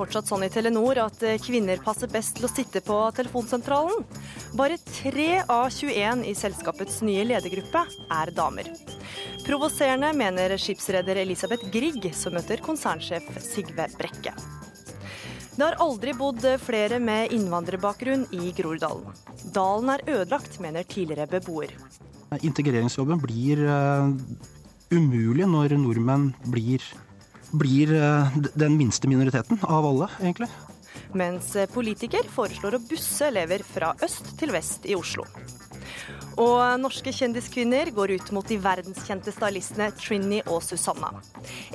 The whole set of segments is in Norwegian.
fortsatt sånn i Telenor at eh, kvinner passer best til å sitte på telefonsentralen? Bare tre av 21 i selskapets nye ledergruppe er damer. Provoserende, mener skipsreder Elisabeth Grieg, som møter konsernsjef Sigve Brekke. Det har aldri bodd flere med innvandrerbakgrunn i Groruddalen. Dalen er ødelagt, mener tidligere beboer. Integreringsjobben blir uh, umulig når nordmenn blir, blir uh, den minste minoriteten av alle, egentlig. Mens politiker foreslår å busse elever fra øst til vest i Oslo. Og norske kjendiskvinner går ut mot de verdenskjente stylistene Trinny og Susanna.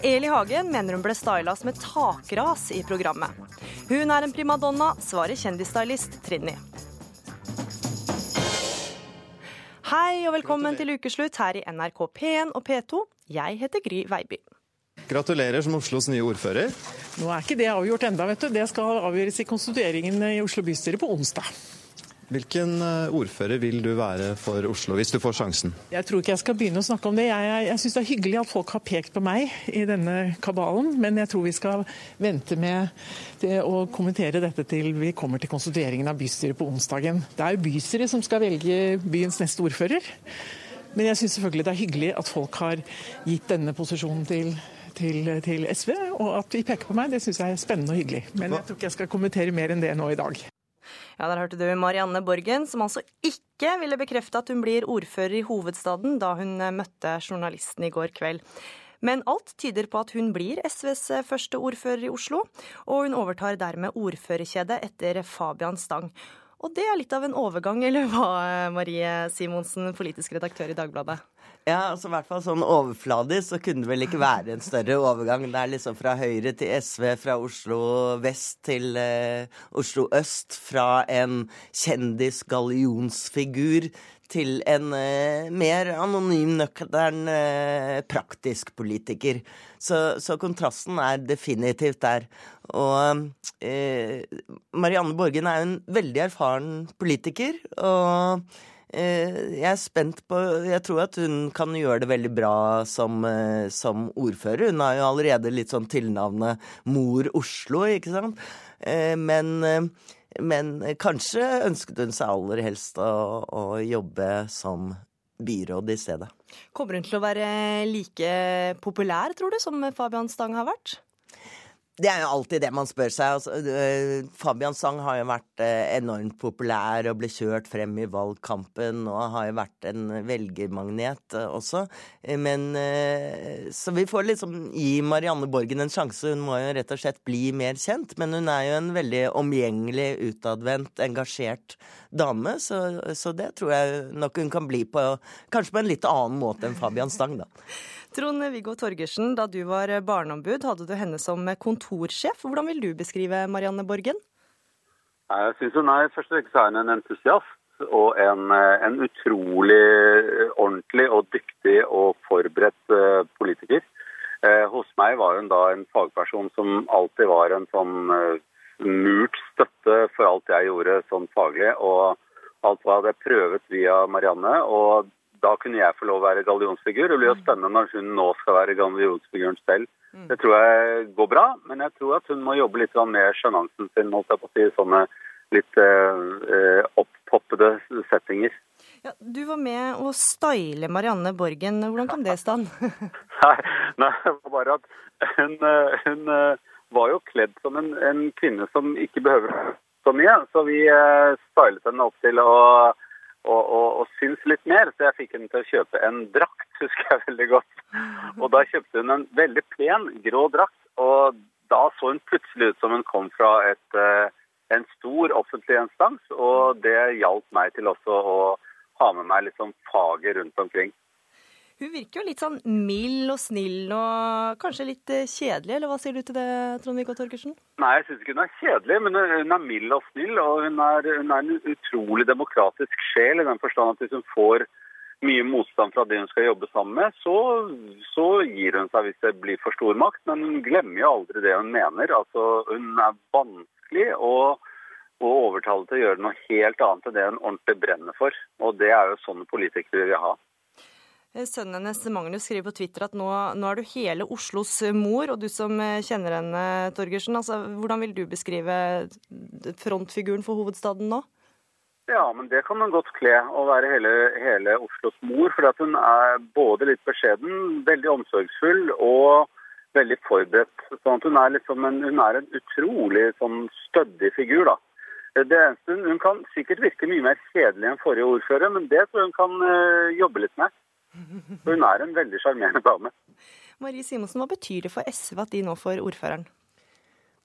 Eli Hagen mener hun ble styla som et takras i programmet. Hun er en primadonna, svarer kjendisstylist Trinny. Hei og velkommen til ukeslutt her i NRK P1 og P2. Jeg heter Gry Veiby. Gratulerer som Oslos nye ordfører. Nå er ikke det avgjort enda, vet du. Det skal avgjøres i konstitueringen i Oslo bystyre på onsdag. Hvilken eh, ordfører vil du være for Oslo, hvis du får sjansen? Jeg tror ikke jeg skal begynne å snakke om det. Jeg, jeg, jeg syns det er hyggelig at folk har pekt på meg i denne kabalen, men jeg tror vi skal vente med å kommentere dette til vi kommer til konstitueringen av bystyret på onsdagen. Det er jo bystyret som skal velge byens neste ordfører. Men jeg syns selvfølgelig det er hyggelig at folk har gitt denne posisjonen til til, til, SV, og at de peker på meg, det syns jeg er spennende og hyggelig. Men jeg tror ikke jeg skal kommentere mer enn det nå i dag. Ja, Der hørte du Marianne Borgen, som altså ikke ville bekrefte at hun blir ordfører i hovedstaden da hun møtte journalisten i går kveld. Men alt tyder på at hun blir SVs første ordfører i Oslo, og hun overtar dermed ordførerkjedet etter Fabian Stang. Og det er litt av en overgang, eller hva, Marie Simonsen, politisk redaktør i Dagbladet? Ja, altså i hvert fall sånn overfladisk så kunne det vel ikke være en større overgang. Det er liksom fra Høyre til SV, fra Oslo vest til eh, Oslo øst. Fra en kjendis-gallionsfigur til en eh, mer anonym, nøktern, eh, praktisk politiker. Så, så, kontrasten er definitivt der. Og eh, Marianne Borgen er jo en veldig erfaren politiker. og jeg er spent på Jeg tror at hun kan gjøre det veldig bra som, eh, som ordfører. Hun har jo allerede litt sånn tilnavnet Mor Oslo, ikke sant? Eh, men men kanskje ønsket hun seg aller helst å, å, jobbe som byråd i stedet. Kommer hun til å være like populær, tror du, som Fabian Stang har vært? Det er jo alltid det man spør seg. Altså, Fabians Fabian Sang har jo vært øh, enormt populær og ble kjørt frem i valgkampen og har jo vært en velgermagnet øh, også. Men Så vi får liksom gi Marianne Borgen en sjanse. Hun må jo rett og slett bli mer kjent. Men hun er jo en veldig omgjengelig, utadvendt, engasjert dame. Så, så det tror jeg nok hun kan bli på kanskje på en litt annen måte enn Fabian Stang, da. Trond-Viggo Torgersen, da du var barneombud, hadde du henne som kontorsjef. Hvordan vil du beskrive Marianne Borgen? Jeg syns hun er først og fremst en entusiast og en, en, utrolig ordentlig og dyktig og forberedt eh, politiker. Eh, hos meg var hun da en fagperson som alltid var en sånn eh, murt støtte for alt jeg gjorde sånn faglig. Og alt hva jeg prøvet via Marianne. Og da kunne jeg få lov å være gallionsfigur. Det blir jo mm. spennende når hun nå skal være gallionsfiguren selv. Mm. Det tror jeg går bra, men jeg tror at hun må jobbe litt med sjenansen sin. holdt jeg på å si, Sånne litt eh, opppoppede settinger. Ja, du var med å style Marianne Borgen. Hvordan kom det i stand? nei, nei, det var bare at hun, eh, hun eh, var jo kledd som en, en, kvinne som ikke behøver så mye. Så vi eh, stylet henne opp til å og, og, og syns litt mer, så jeg fikk henne til å kjøpe en drakt, husker jeg veldig godt. Og da kjøpte hun en veldig pen, grå drakt, og da så hun plutselig ut som hun kom fra et, eh, en stor offentlig instans, og det hjalp meg til også å ha med meg sånn faget rundt omkring. Hun virker jo litt sånn mild og snill og kanskje litt eh, kjedelig, eller hva sier du til det, Trond-Viggo Torgersen? Nei, jeg syns ikke hun er kjedelig, men hun er mild og snill. Og hun er, hun er en utrolig demokratisk sjel i den forstand at hvis hun får mye motstand fra det hun skal jobbe sammen med, så, så gir hun seg hvis det blir for stor makt. Men hun glemmer jo aldri det hun mener. Altså, hun er vanskelig å, å overtale til å gjøre noe helt annet enn det hun ordentlig brenner for. Og det er jo sånne politikere vi vil ha. Eh, sønnen hennes Magnus skriver på Twitter at nå, nå, er du hele Oslos mor, og du som eh, kjenner henne, Torgersen. Altså, hvordan vil du beskrive frontfiguren for hovedstaden nå? Ja, men det kan man godt kle å være hele, hele Oslos mor. For hun er både litt beskjeden, veldig omsorgsfull og veldig forberedt. Sånn hun er, liksom en, hun er en utrolig sånn stødig figur, da. Eneste, Hun kan sikkert virke mye mer kjedelig enn forrige ordfører, men det tror jeg hun kan jobbe litt med. Hun er en veldig sjarmerende dame. Marie Simonsen, hva betyr det for SV at de nå får ordføreren?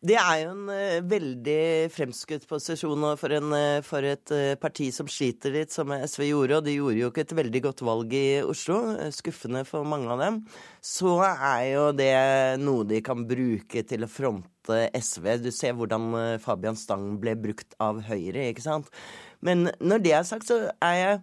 Det er jo en uh, veldig fremskutt posisjon for, en, uh, for et uh, parti som sliter litt, som SV gjorde. Og de gjorde jo ikke et veldig godt valg i Oslo. Skuffende for mange av dem. Så er jo det noe de kan bruke til å fronte SV. Du ser hvordan Fabian Stang ble brukt av Høyre, ikke sant. Men når det er sagt, så er jeg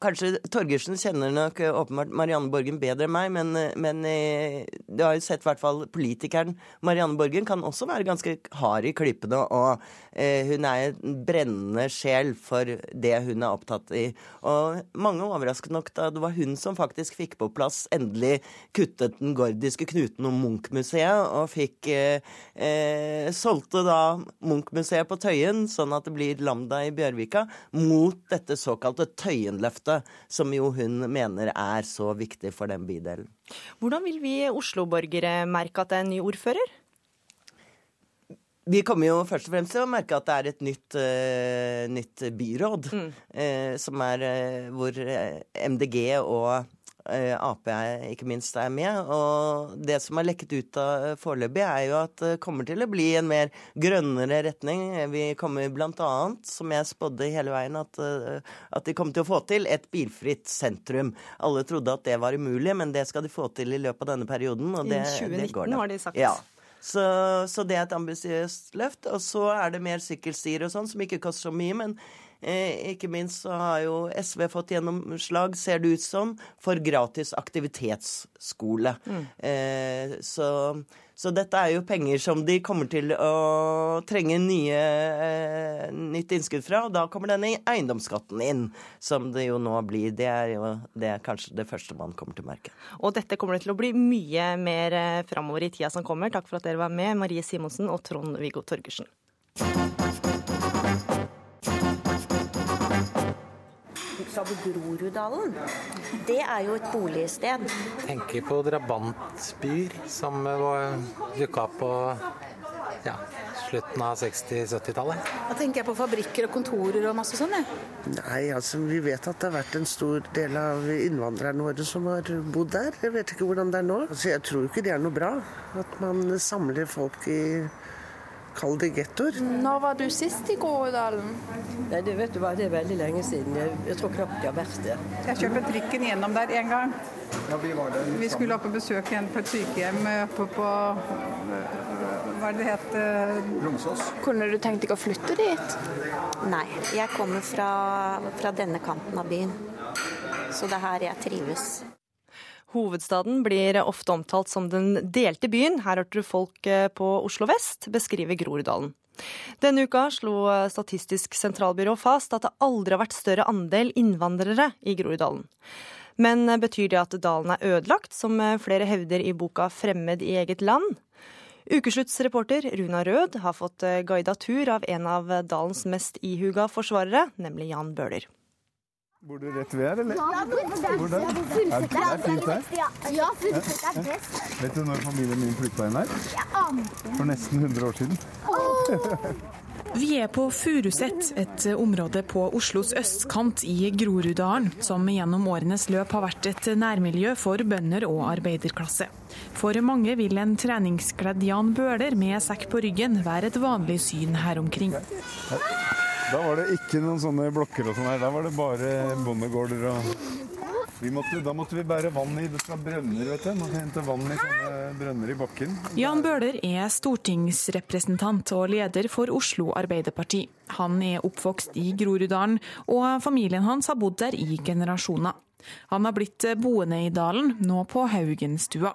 Kanskje Torgersen kjenner nok eh, åpenbart Marianne Borgen bedre enn meg, men, eh, men eh, du har jo sett i hvert fall politikeren Marianne Borgen kan også være ganske hard i klippene, og eh, hun er en brennende sjel for det hun er opptatt i. Og mange overrasket nok da det var hun som faktisk fikk på plass endelig kuttet den gordiske knuten om Munch-museet, og fikk eh, eh, solgte da Munch-museet på Tøyen, sånn at det blir Lambda i Bjørvika, mot dette såkalte Tøyenløftet måte, som jo hun mener er så viktig for den bydelen. Hvordan vil vi Oslo-borgere merke at det er en ny ordfører? Vi kommer jo først og fremst til å merke at det er et nytt, uh, nytt byråd, mm. uh, som er uh, hvor MDG og Ap ikke minst er med. Og det som er lekket ut av foreløpig, er jo at det kommer til å bli en mer grønnere retning. Vi kommer bl.a., som jeg spådde hele veien, at, eh, at, de kommer til å få til et bilfritt sentrum. Alle trodde at det var umulig, men det skal de få til i løpet av denne perioden. Og det, I 2019 har de sagt. Ja. Så, så, det er et ambisiøst løft. Og så er det mer sykkelstier og sånn, som ikke koster så mye. men Eh, ikke minst så har jo SV fått gjennomslag, ser det ut som, for gratis aktivitetsskole. Mm. Eh, så, så, dette er jo penger som de kommer til å trenge nye, eh, nytt innskudd fra. Og da kommer denne eiendomsskatten inn, som det jo nå blir. Det er jo det er kanskje det første man kommer til å merke. Og dette kommer det til å bli mye mer eh, framover i tida som kommer. Takk for at dere var med, Marie Simonsen og Trond-Viggo Torgersen. Sa du Groruddalen? Det er jo et boligsted. Tenker på drabantbyer som dukka opp på ja, slutten av 60-70-tallet. Da tenker jeg på fabrikker og kontorer og masse sånn, jeg. Nei, altså vi vet at det har vært en stor del av innvandrerne våre som har bodd der. Jeg vet ikke hvordan det er nå. Altså, jeg tror ikke det er noe bra. At man samler folk i Kall det gettoer. Når var du sist i Groruddalen? Nei, det vet du hva, det er veldig lenge siden. Jeg, jeg tror knapt jeg har vært der. Jeg kjørte trikken gjennom der en gang. Ja, vi, vi skulle opp og besøke en på et sykehjem oppe på Hva er det det het? Romsås. Kunne du tenkt deg å flytte dit? Nei, jeg kommer fra, fra denne kanten av byen. Så det er her jeg trives. Hovedstaden blir ofte omtalt som den delte byen. Her hørte du folk eh, på Oslo vest beskrive Groruddalen. Denne uka slo eh, Statistisk sentralbyrå fast at det aldri har vært større andel innvandrere i Groruddalen. Men eh, betyr det at dalen er ødelagt, som flere hevder i boka 'Fremmed i eget land'? Ukesluttsreporter Runa Rød har fått guida tur av en av dalens mest ihuga forsvarere, nemlig Jan Bøhler. Bor du rett ved her, eller? Ja, Hvor der? Er det er fint her? Ja, er best. Vet du når familien min flytta inn her? For nesten 100 år siden. Vi er på Furuset, et område på Oslos østkant i Groruddalen, som gjennom årenes løp har vært et nærmiljø for bønder og arbeiderklasse. For mange vil en treningskledd Jan Bøhler med sekk på ryggen være et vanlig syn her omkring. Da var det ikke noen sånne blokker og sånn her. Da var det bare bondegårder og måtte, da måtte vi bære vann i det fra brønner, vet du. Man hente vann i sånne brønner i bakken. Jan Bøhler er stortingsrepresentant og leder for Oslo Arbeiderparti. Han er oppvokst i Groruddalen, og familien hans har bodd der i generasjoner. Han har blitt boende i dalen, nå på Haugenstua.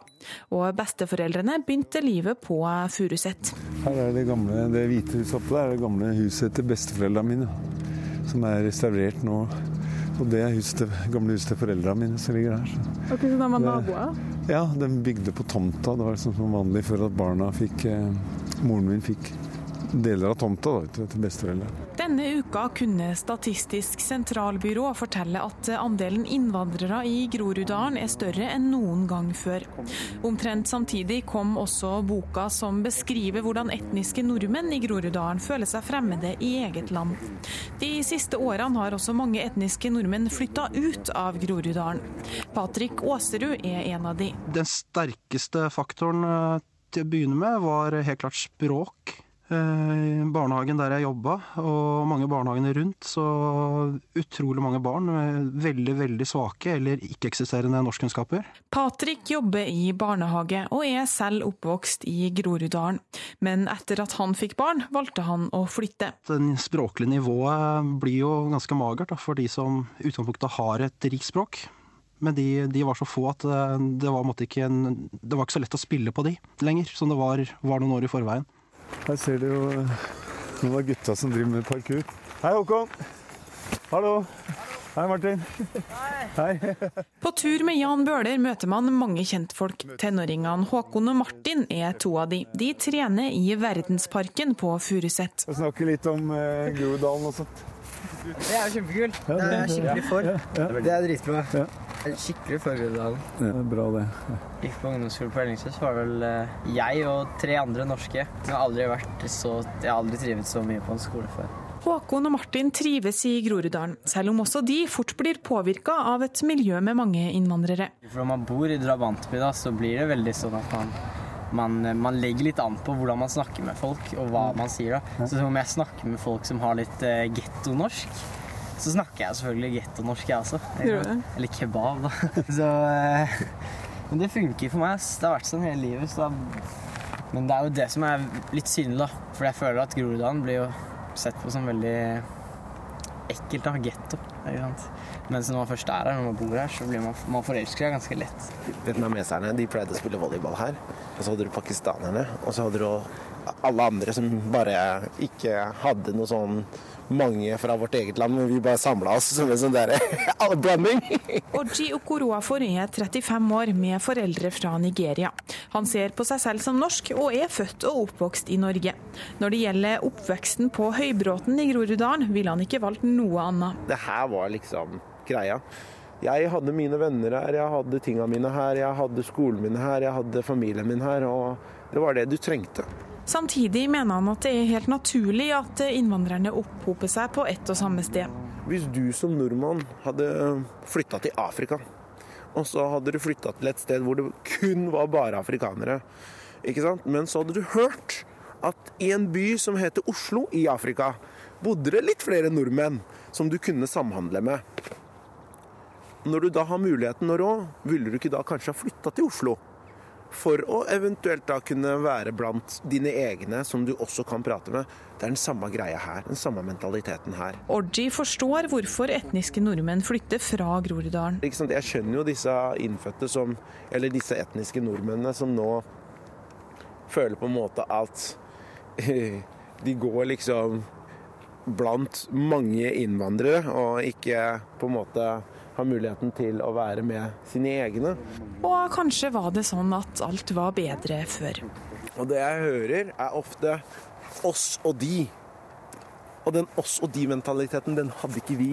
Og besteforeldrene begynte livet på Furuset. Her er det gamle, det hvite huset oppe der, det gamle huset til besteforeldrene mine. Som er restaurert nå. Og det er huset gamle huset til foreldrene mine som ligger her. Ok, Så de var Det- naboer? Ja, de bygde på tomta. Det var liksom som vanlig før at barna fikk eh, Moren min fikk deler av tomta da, vet du, til besteforeldre. Denne uka kunne Statistisk sentralbyrå fortelle at andelen innvandrere i Groruddalen er større enn noen gang før. Omtrent samtidig kom også boka som beskriver hvordan etniske nordmenn i Groruddalen føler seg fremmede i eget land. De siste årene har også mange etniske nordmenn flytta ut av Groruddalen. Patrick Aaserud er en av de. Den sterkeste faktoren eh, til å begynne med var helt klart språk. Eh, barnehagen der jeg jobba, og mange barnehagene rundt, så utrolig mange barn med veldig, veldig svake eller ikke-eksisterende norskkunnskaper. Patrick jobber i barnehage og er selv oppvokst i Groruddalen. Men etter at han fikk barn, valgte han å flytte. Det språklige nivået blir jo ganske magert da, for de som i utgangspunktet har et rikt språk. Men de, de var så få at eh, det var, en, det var ikke så lett å spille på de lenger, som det var, var noen år i forveien. Her ser du jo eh, noen av gutta som driver med parkour. Hei, Håkon. Hallo. Hei, Martin. Hei. På tur med Jan Bøhler møter man mange kjentfolk. Tenåringene Håkon og Martin er to av de. De trener i Verdensparken på Furuset. Snakke litt om eh, Groruddalen og sånt. Det er jo kjempekult. Ja, det det- er skikkelig for. ja, ja. Det er dritbra. Ja. Skikkelig for Groruddalen. Ja, det er bra det. Gikk på ungdomsskolen på Ellingsøy, så var det vel eh, jeg og tre andre norske. Jeg har aldri vært så Jeg har aldri trivet så mye på en skole før. Håkon og Martin trives i Groruddalen, selv om også de fort blir påvirka av et miljø med mange innvandrere. For når man bor i drabantby, da, så blir det veldig sånn at man man, man legger litt an på hvordan man snakker med folk, og hva man sier. da. Så om jeg snakker med folk som har litt uh, gettonorsk, så snakker jeg selvfølgelig gettonorsk, jeg også. Eller. Eller kebab, da. Så, uh, men det funker for meg. Det har vært sånn hele livet. Så da, men det er jo det som er litt synd, da. For jeg føler at Groruddalen blir jo sett på som veldig ekkelt, da. Getto. ikke sant? Mens når man først er her, når man bor her, så blir man, man forelsker seg ganske lett. Vietnameserne de pleide å spille volleyball her. Og så hadde du pakistanerne, og så hadde du alle andre som bare ikke hadde noe sånn mange fra vårt eget land, men vi bare samla oss som en sånn derre blanding. Oji Okoroa Okoroafor er 35 år med foreldre fra Nigeria. Han ser på seg selv som norsk og er født og oppvokst i Norge. Når det gjelder oppveksten på Høybråten i Groruddalen, ville han ikke valgt noe annet. Det her var liksom greia. Jeg hadde mine venner her, jeg hadde tinga mine her, jeg hadde skolen min her, jeg hadde familien min her, og det var det du trengte. Samtidig mener han at det er helt naturlig at innvandrerne opphoper seg på ett og samme sted. Hvis du som nordmann hadde flytta til Afrika, og så hadde du flytta til et sted hvor det kun var bare afrikanere, ikke sant? men så hadde du hørt at i en by som heter Oslo i Afrika, bodde det litt flere nordmenn som du kunne samhandle med. Når du da har muligheten å rå, ville du ikke da kanskje ha flytta til Oslo? For å eventuelt da kunne være blant dine egne som du også kan prate med. Det er den samme greia her, den samme mentaliteten her. Orji forstår hvorfor etniske nordmenn flytter fra Groruddalen. Jeg skjønner jo disse innfødte som Eller disse etniske nordmennene som nå føler på en måte at de går liksom blant mange innvandrere og ikke på en måte har muligheten til å være med sine egne. Og kanskje var det sånn at alt var bedre før. Og det jeg hører, er ofte oss og de. Og den oss og de-mentaliteten, den hadde ikke vi.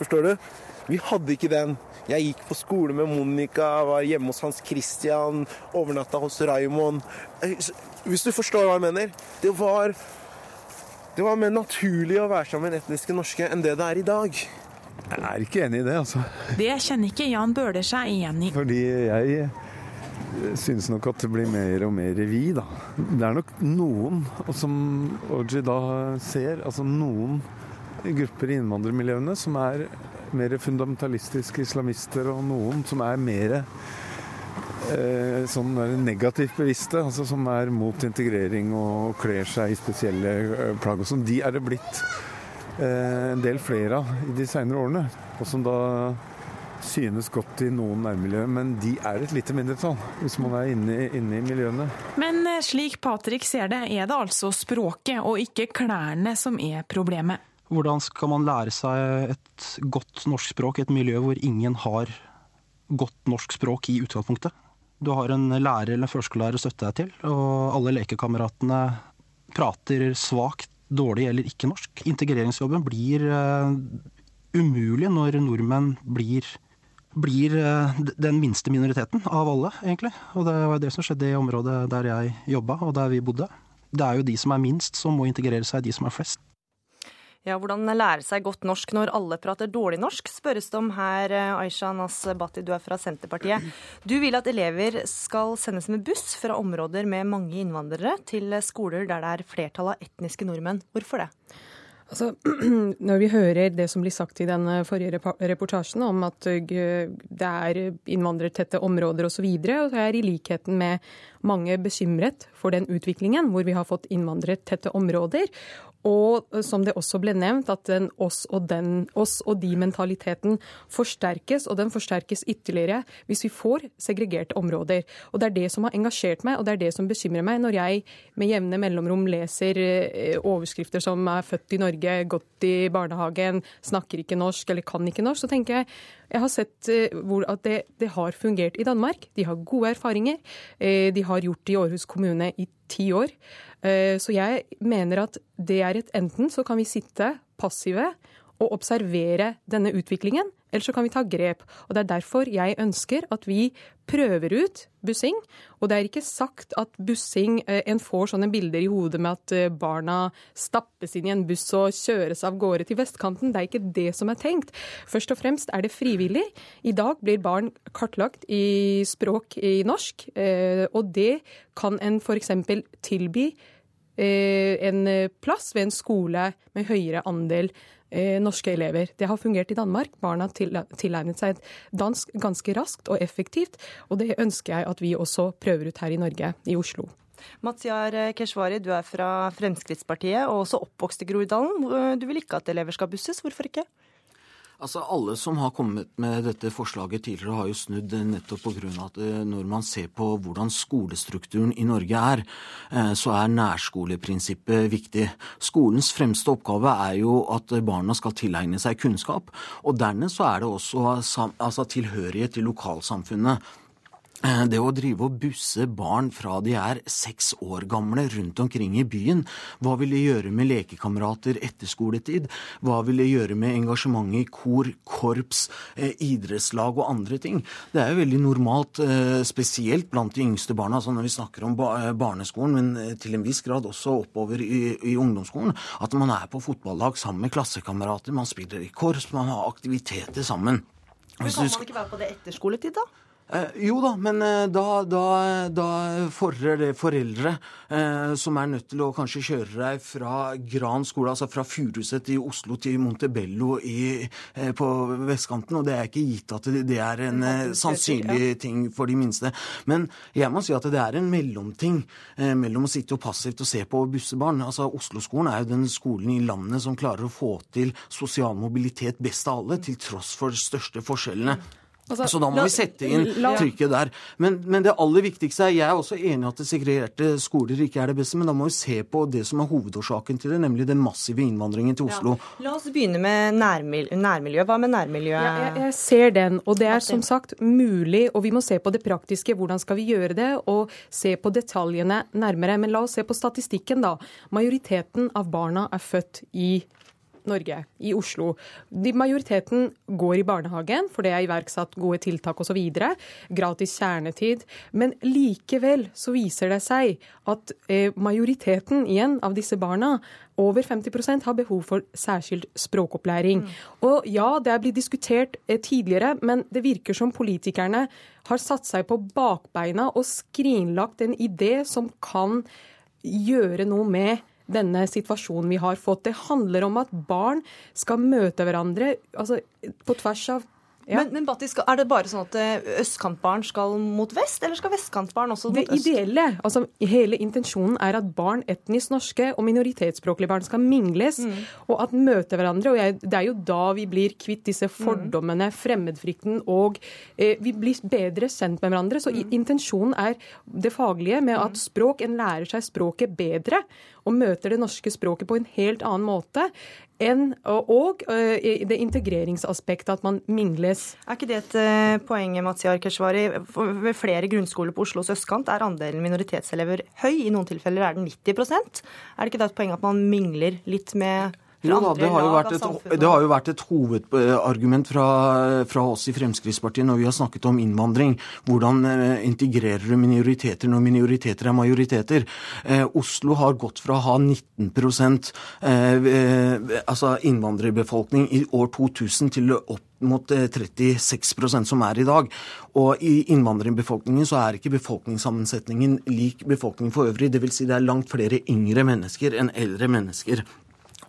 Forstår du? Vi hadde ikke den. Jeg gikk på skole med Monica, var hjemme hos Hans Christian, overnatta hos Raymond. Hvis du forstår hva jeg mener? Det var, det var mer naturlig å være sammen med etniske norske enn det det er i dag. Jeg er ikke enig i det, altså. Det kjenner ikke Jan Bøhler seg igjen i. Fordi jeg synes nok at det blir mer og mer vi, da. Det er nok noen, som Oji da ser, altså noen grupper i innvandrermiljøene som er mer fundamentalistiske islamister og noen som er mer eh, sånn negativt bevisste, altså som er mot integrering og kler seg i spesielle eh, plagg. og sånn. De er det blitt eh, en del flere av i de senere årene. Og som da synes godt i noen nærmiljøer, men de er et lite mindretall hvis man er inne, inne i miljøene. Men eh, slik Patrick ser det, er det altså språket og ikke klærne som er problemet. Hvordan skal man lære seg et godt norsk språk i et miljø hvor ingen har godt norsk språk i utgangspunktet? Du har en lærer eller førskolelærer å støtte deg til, og alle lekekameratene prater svakt, dårlig eller ikke norsk. Integreringsjobben blir uh, umulig når nordmenn blir blir uh, den minste minoriteten av alle, egentlig. Og det var det som skjedde i området der jeg jobba, og der vi bodde. Det er jo de som er minst som må integrere seg, de som er flest. Ja, Hvordan lære seg godt norsk når alle prater dårlig norsk, spørres det om her. Eh, Aisha Nasbati, du er fra Senterpartiet. Du vil at elever skal sendes med buss fra områder med mange innvandrere til skoler der det er flertall av etniske nordmenn. Hvorfor det? Altså, når vi hører det som blir sagt i den forrige reportasjen om at det er innvandrertette områder osv., så, videre, så er i likheten med mange bekymret for den utviklingen hvor vi har fått innvandrertette områder. Og som det også ble nevnt, at den oss og, den, oss og de-mentaliteten forsterkes, og den forsterkes ytterligere hvis vi får segregerte områder. Og Det er det som har engasjert meg, og det er det som bekymrer meg når jeg med jevne mellomrom leser eh, overskrifter som er født i Norge, gått i barnehagen, snakker ikke norsk eller kan ikke norsk. Så tenker jeg jeg har sett eh, at det, det har fungert i Danmark. De har gode erfaringer. Eh, de har gjort det i Århus kommune i ti år. Eh, så jeg mener at det er et enten så kan vi sitte passive og observere denne utviklingen, eller så kan vi ta grep. Og Det er derfor jeg ønsker at vi prøver ut bussing. Og det er ikke sagt at bussing eh, En får sånne bilder i hodet med at eh, barna stappes inn i en buss og kjøres av gårde til vestkanten. Det er ikke det som er tenkt. Først og fremst er det frivillig. I dag blir barn kartlagt i språk i norsk, og det kan en f.eks. tilby en plass ved en skole med høyere andel Eh, norske elever. Det har fungert i Danmark. Barna tilegnet seg dansk ganske raskt og effektivt, og det ønsker jeg at vi også prøver ut her i Norge, i Oslo. Mazyar Keshvari, du er fra Fremskrittspartiet og også oppvokst i Groruddalen. Du vil ikke at elever skal busses, hvorfor ikke? Altså Alle som har kommet med dette forslaget tidligere, har jo snudd nettopp pga. at eh, når man ser på hvordan skolestrukturen i Norge er, eh, så er nærskoleprinsippet viktig. Skolens fremste oppgave er jo at barna skal tilegne seg kunnskap. Og dernest så er det også altså, tilhørighet til lokalsamfunnet. Eh, det å drive og busse barn fra de er seks år gamle rundt omkring i byen, hva vil det gjøre med lekekamerater etter skoletid? Hva vil det gjøre med engasjementet i kor, korps, eh, idrettslag og andre ting? Det er jo veldig normalt, eh, spesielt blant de yngste barna, altså når vi snakker om barneskolen, men til en viss grad også oppover i, i ungdomsskolen, at man er på fotballag sammen med klassekamerater, man spiller i korps, man har aktiviteter sammen. Men kan man ikke være på det etter skoletid, da? Eh, jo da, men eh, da, da, da fordrer det foreldre eh, som er nødt til å kanskje kjøre deg fra Gran skole, altså fra Furuset i Oslo til Montebello i, eh, på vestkanten. Og det er ikke gitt at det, er en eh, sannsynlig ting for de minste. Men jeg må si at det er en mellomting eh, mellom å sitte og passivt og se på bussebarn. Altså Oslo-skolen er jo den skolen i landet som klarer å få til sosial mobilitet best av alle, til tross for de største forskjellene. Altså, så da må la, vi sette inn la, trykket der. Men, men, det aller viktigste er Jeg er også enig i at det segregerte skoler ikke er det beste, men da må vi se på det som er hovedårsaken til det, nemlig den massive innvandringen til Oslo. Ja. La oss begynne med nærmiljø. nærmiljø. Hva med nærmiljøet? Ja, jeg, jeg, ser den, og det er som sagt mulig. Og vi må se på det praktiske. Hvordan skal vi gjøre det? Og se på detaljene nærmere. Men la oss se på statistikken, da. Majoriteten av barna er født i Norge, i Oslo. De majoriteten går i barnehagen, for det er iverksatt gode tiltak osv. Gratis kjernetid. Men likevel så viser det seg at eh, majoriteten igjen av disse barna over 50% har behov for særskilt språkopplæring. Mm. Og ja, det er blitt diskutert eh, tidligere, men det virker som politikerne har satt seg på bakbeina og skrinlagt en idé som kan gjøre noe med denne situasjonen vi har fått. Det handler om at barn skal møte hverandre altså, på tvers av ja. Men, men Batti, er det bare sånn at eh, østkantbarn skal mot vest, eller skal vestkantbarn også mot øst? Det ideelle, altså hele intensjonen er at barn, etnisk norske og minoritetsspråklige barn skal mingles mm. og at møte hverandre. og jeg, Det er jo da vi blir kvitt disse mm. fordommene, fremmedfrykten, og eh, vi blir bedre kjent med hverandre. Så mm. intensjonen er det faglige med at mm. språk, en lærer seg språket bedre og møter det norske språket på en helt annen måte enn, og, det integreringsaspektet at man mingles. Er ikke det et uh, poeng, Mazyar Keshvari? Ved flere grunnskoler på Oslos østkant er andelen minoritetselever høy. I noen tilfeller er den 90 Er det ikke det et poeng at man mingler litt med jo da, det har, et, det har, jo vært et, hovedargument fra, fra, oss i Fremskrittspartiet når vi har snakket om innvandring. Hvordan eh, integrerer du minoriteter når minoriteter er majoriteter? Eh, Oslo har gått fra å ha 19 eh, eh, altså innvandrerbefolkning i år 2000 til opp mot 36 eh, som er i dag. Og i innvandrerbefolkningen så er ikke befolkningssammensetningen lik befolkningen for øvrig. Dvs. Si det er langt flere yngre mennesker enn eldre mennesker.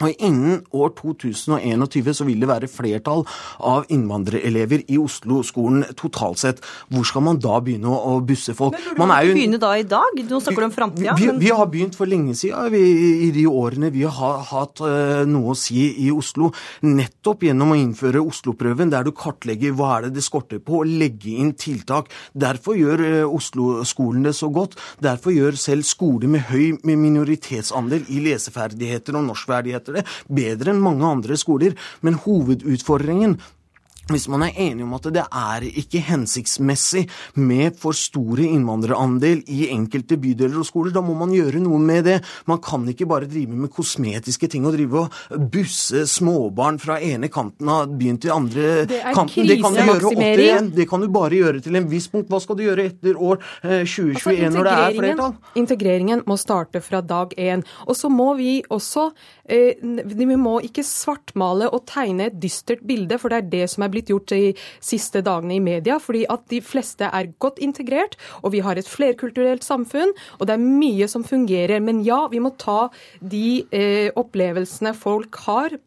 Og Innen år 2021 så vil det være flertall av innvandrerelever i Oslo-skolen totalt sett. Hvor skal man da begynne å busse folk? Men Burde man ikke begynne da i dag? Nå snakker du om framtida. Vi, vi, har begynt for lenge siden, vi, i de årene vi har hatt uh, noe å si i Oslo. Nettopp gjennom å innføre Oslo-prøven, der du kartlegger hva er det det skorter på, og legge inn tiltak. Derfor gjør uh, Oslo-skolen det så godt. Derfor gjør selv skoler med høy minoritetsandel i leseferdigheter og norskferdigheter bedre enn mange andre skoler. Men hovedutfordringen hvis man er enig om at det er ikke hensiktsmessig med for store innvandrerandel i enkelte bydeler og skoler, da må man gjøre noe med det. Man kan ikke bare drive med kosmetiske ting og drive og busse småbarn fra ene kanten av byen til andre det er kanten. Det kan, du gjøre det kan du bare gjøre til en viss punkt. Hva skal du gjøre etter år 2021 altså, når det er flertall? Integreringen må starte fra dag én. Og så må vi også eh, Vi må ikke svartmale og tegne et dystert bilde, for det er det som er blitt blitt gjort de siste dagene i media, fordi at de fleste er godt integrert, og vi har et flerkulturelt samfunn, og det er mye som fungerer. Men ja, vi må ta de eh, opplevelsene folk har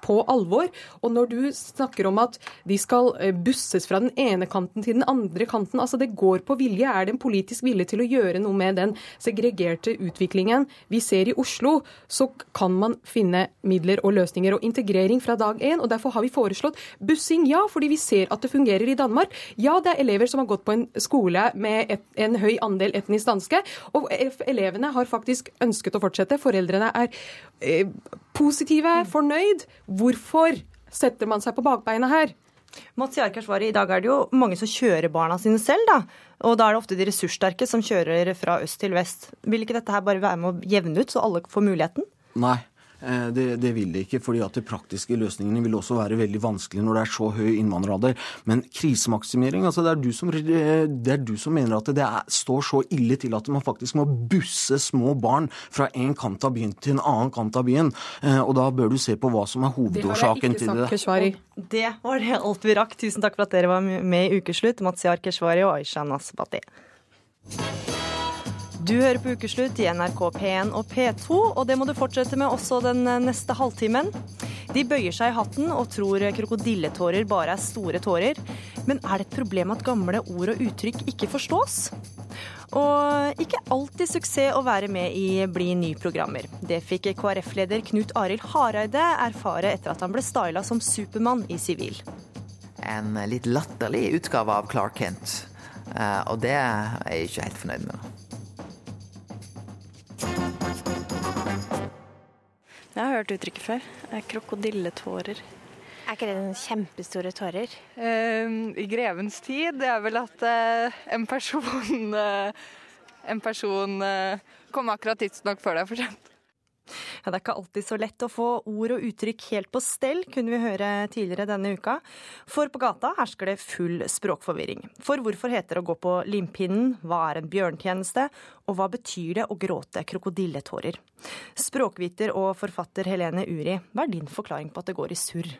på alvor. Og når du snakker om at de skal eh, busses fra den ene kanten til den andre kanten, altså det går på vilje. Er det en politisk vilje til å gjøre noe med den segregerte utviklingen vi ser i Oslo, så kan man finne midler og løsninger. Og integrering fra dag én. Og derfor har vi foreslått bussing, ja, fordi vi ser at det fungerer i Danmark. Ja, det er elever som har gått på en skole med et, en høy andel etnisk danske, og elevene har faktisk ønsket å fortsette. Foreldrene er eh, positive, fornøyd. Hvorfor setter man seg på bakbeina her? Mats Jarkar I dag er det jo mange som kjører barna sine selv, da. Og da er det ofte de ressurssterke som kjører fra øst til vest. Vil ikke dette her bare være med å jevne ut, så alle får muligheten? Nei. Eh, det, det, vil det ikke, fordi at de praktiske løsningene vil også være veldig vanskelig når det er så høy innvandreralder. Men krisemaksimering, altså det er du som, det er du som mener at det er, står så ille til at man faktisk må busse små barn fra en kant av byen til en annen kant av byen. Eh, og da bør du se på hva som er hovedårsaken til det. Det var det alt vi rakk. Tusen takk for at dere var med i Ukeslutt, Mazyar Keshvari og Aisha Nasbati. Du hører på Ukeslutt i NRK P1 og P2, og det må du fortsette med også den neste halvtimen. De bøyer seg i hatten og tror krokodilletårer bare er store tårer. Men er det et problem at gamle ord og uttrykk ikke forstås? Og ikke alltid suksess å være med i Bli ny-programmer. Det fikk KrF-leder Knut Arild Hareide erfare etter at han ble styla som Supermann i sivil. En litt latterlig utgave av Clark Kent. Eh, og det er jeg ikke helt fornøyd med. Jeg har hørt uttrykket før. Krokodilletårer. Er ikke det noen kjempestore tårer? Uh, I grevens tid det er vel at uh, en person uh, En person kommer akkurat tidsnok før det er for sent. Ja, Det er ikke alltid så lett å få ord og uttrykk helt på stell, kunne vi høre tidligere denne uka. For på gata hersker det full språkforvirring. For hvorfor heter det å gå på limpinnen, hva er en bjørntjeneste, og hva betyr det å gråte krokodilletårer? Språkviter og forfatter Helene Uri, hva er din forklaring på at det går i surr?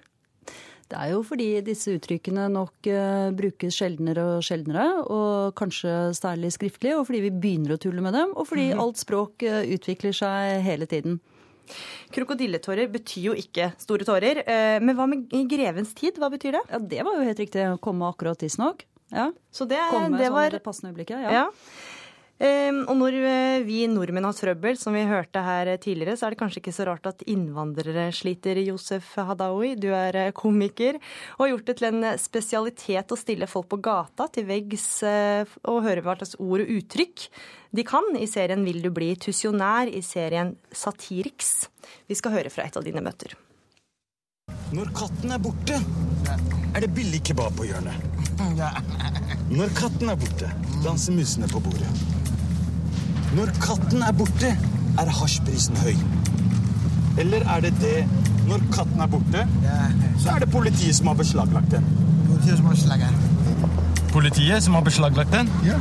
Det er jo fordi disse uttrykkene nok uh, brukes sjeldnere og sjeldnere, og kanskje særlig skriftlig, og fordi vi begynner å tulle med dem, og fordi mm. alt språk uh, utvikler seg hele tiden. Krokodilletårer betyr jo ikke store tårer. Uh, men hva med i grevens tid, hva betyr det? Ja, Det var jo helt riktig. å Komme akkurat tidsnok. Ja. Så det, Komme det var... sånn i det passende øyeblikket. ja. ja. Ehm, og når eh, vi nordmenn har trøbbel, som vi hørte her tidligere, så er det kanskje ikke så rart at innvandrere sliter. Josef Hadaoui, du er eh, komiker og har gjort det til en spesialitet å stille folk på gata til veggs eh, og høre hva slags ord og uttrykk de kan i serien Vil du bli tusjonær i serien Satiriks. Vi skal høre fra et av dine møter. Når katten er borte, er det billig kebab på hjørnet. Når katten er borte, danser musene på bordet. Når katten er borte, er hasjprisen høy. Eller er det det når katten er borte, så er det politiet som har beslaglagt den? Politiet som har beslaglagt Politiet som har beslaglagt den? Ja.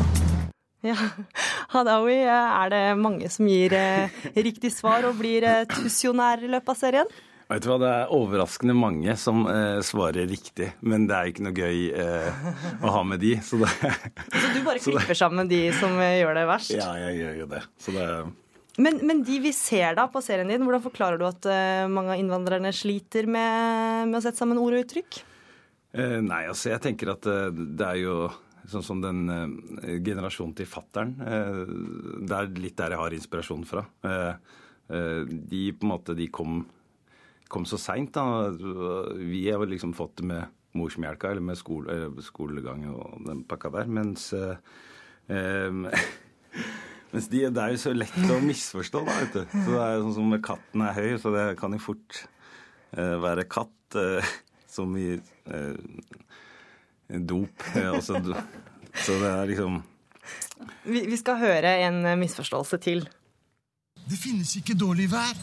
Ja. Hadaoui, er det mange som gir eh, riktig svar og blir eh, tusjonær i løpet av serien? Vet du hva, Det er overraskende mange som eh, svarer riktig, men det er ikke noe gøy eh, å ha med de. Så, det, så du bare klipper sammen de som eh, gjør det verst? Ja, jeg gjør jo det. det men, men, de vi ser da på serien din, hvordan forklarer du at eh, mange av innvandrerne sliter med, med, å sette sammen ord og uttrykk? Eh, nei, altså jeg tenker at uh, det er jo sånn som den generasjonen til fattern. det er litt der jeg har inspirasjon fra. de på en måte, de kom kom så seint, da. Vi har liksom fått det med morsmelka, eller med skole, skolegang og den pakka der. Mens, eh, mens de, det er jo så lett å misforstå, da, vet du. Så det er jo sånn som katten er høy, så det kan jo fort eh, være katt eh, som i eh, dop. Altså, så det er liksom vi, vi skal høre en misforståelse til. Det finnes ikke dårlig vær,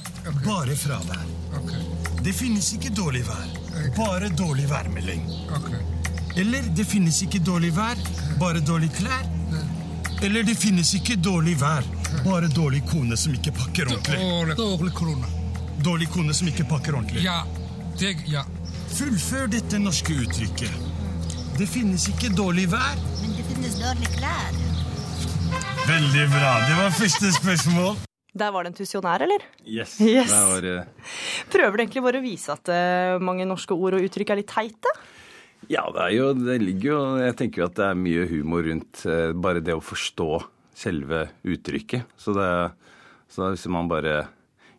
bare fravær. Okay. Det finnes ikke dårlig vær, bare dårlig værmelding. Okay. Eller det finnes ikke dårlig vær, bare dårlig klær. Eller det finnes ikke dårlig vær, bare dårlig kone som ikke pakker ordentlig. Dårlig kone. Dårlig kone som ikke pakker ordentlig. Ja. Det, ja. Fullfør dette norske uttrykket. Det finnes ikke dårlig vær. Men det finnes dårlige klær. Veldig bra. Det var første spørsmål. Der var det en tusjonær, eller? Yes. yes. Var, uh... Prøver du egentlig bare å vise at uh, mange norske ord og uttrykk er litt teite? Ja, det er jo Det ligger jo Jeg tenker jo at det er mye humor rundt uh, bare det å forstå selve uttrykket. Så, det, så hvis man bare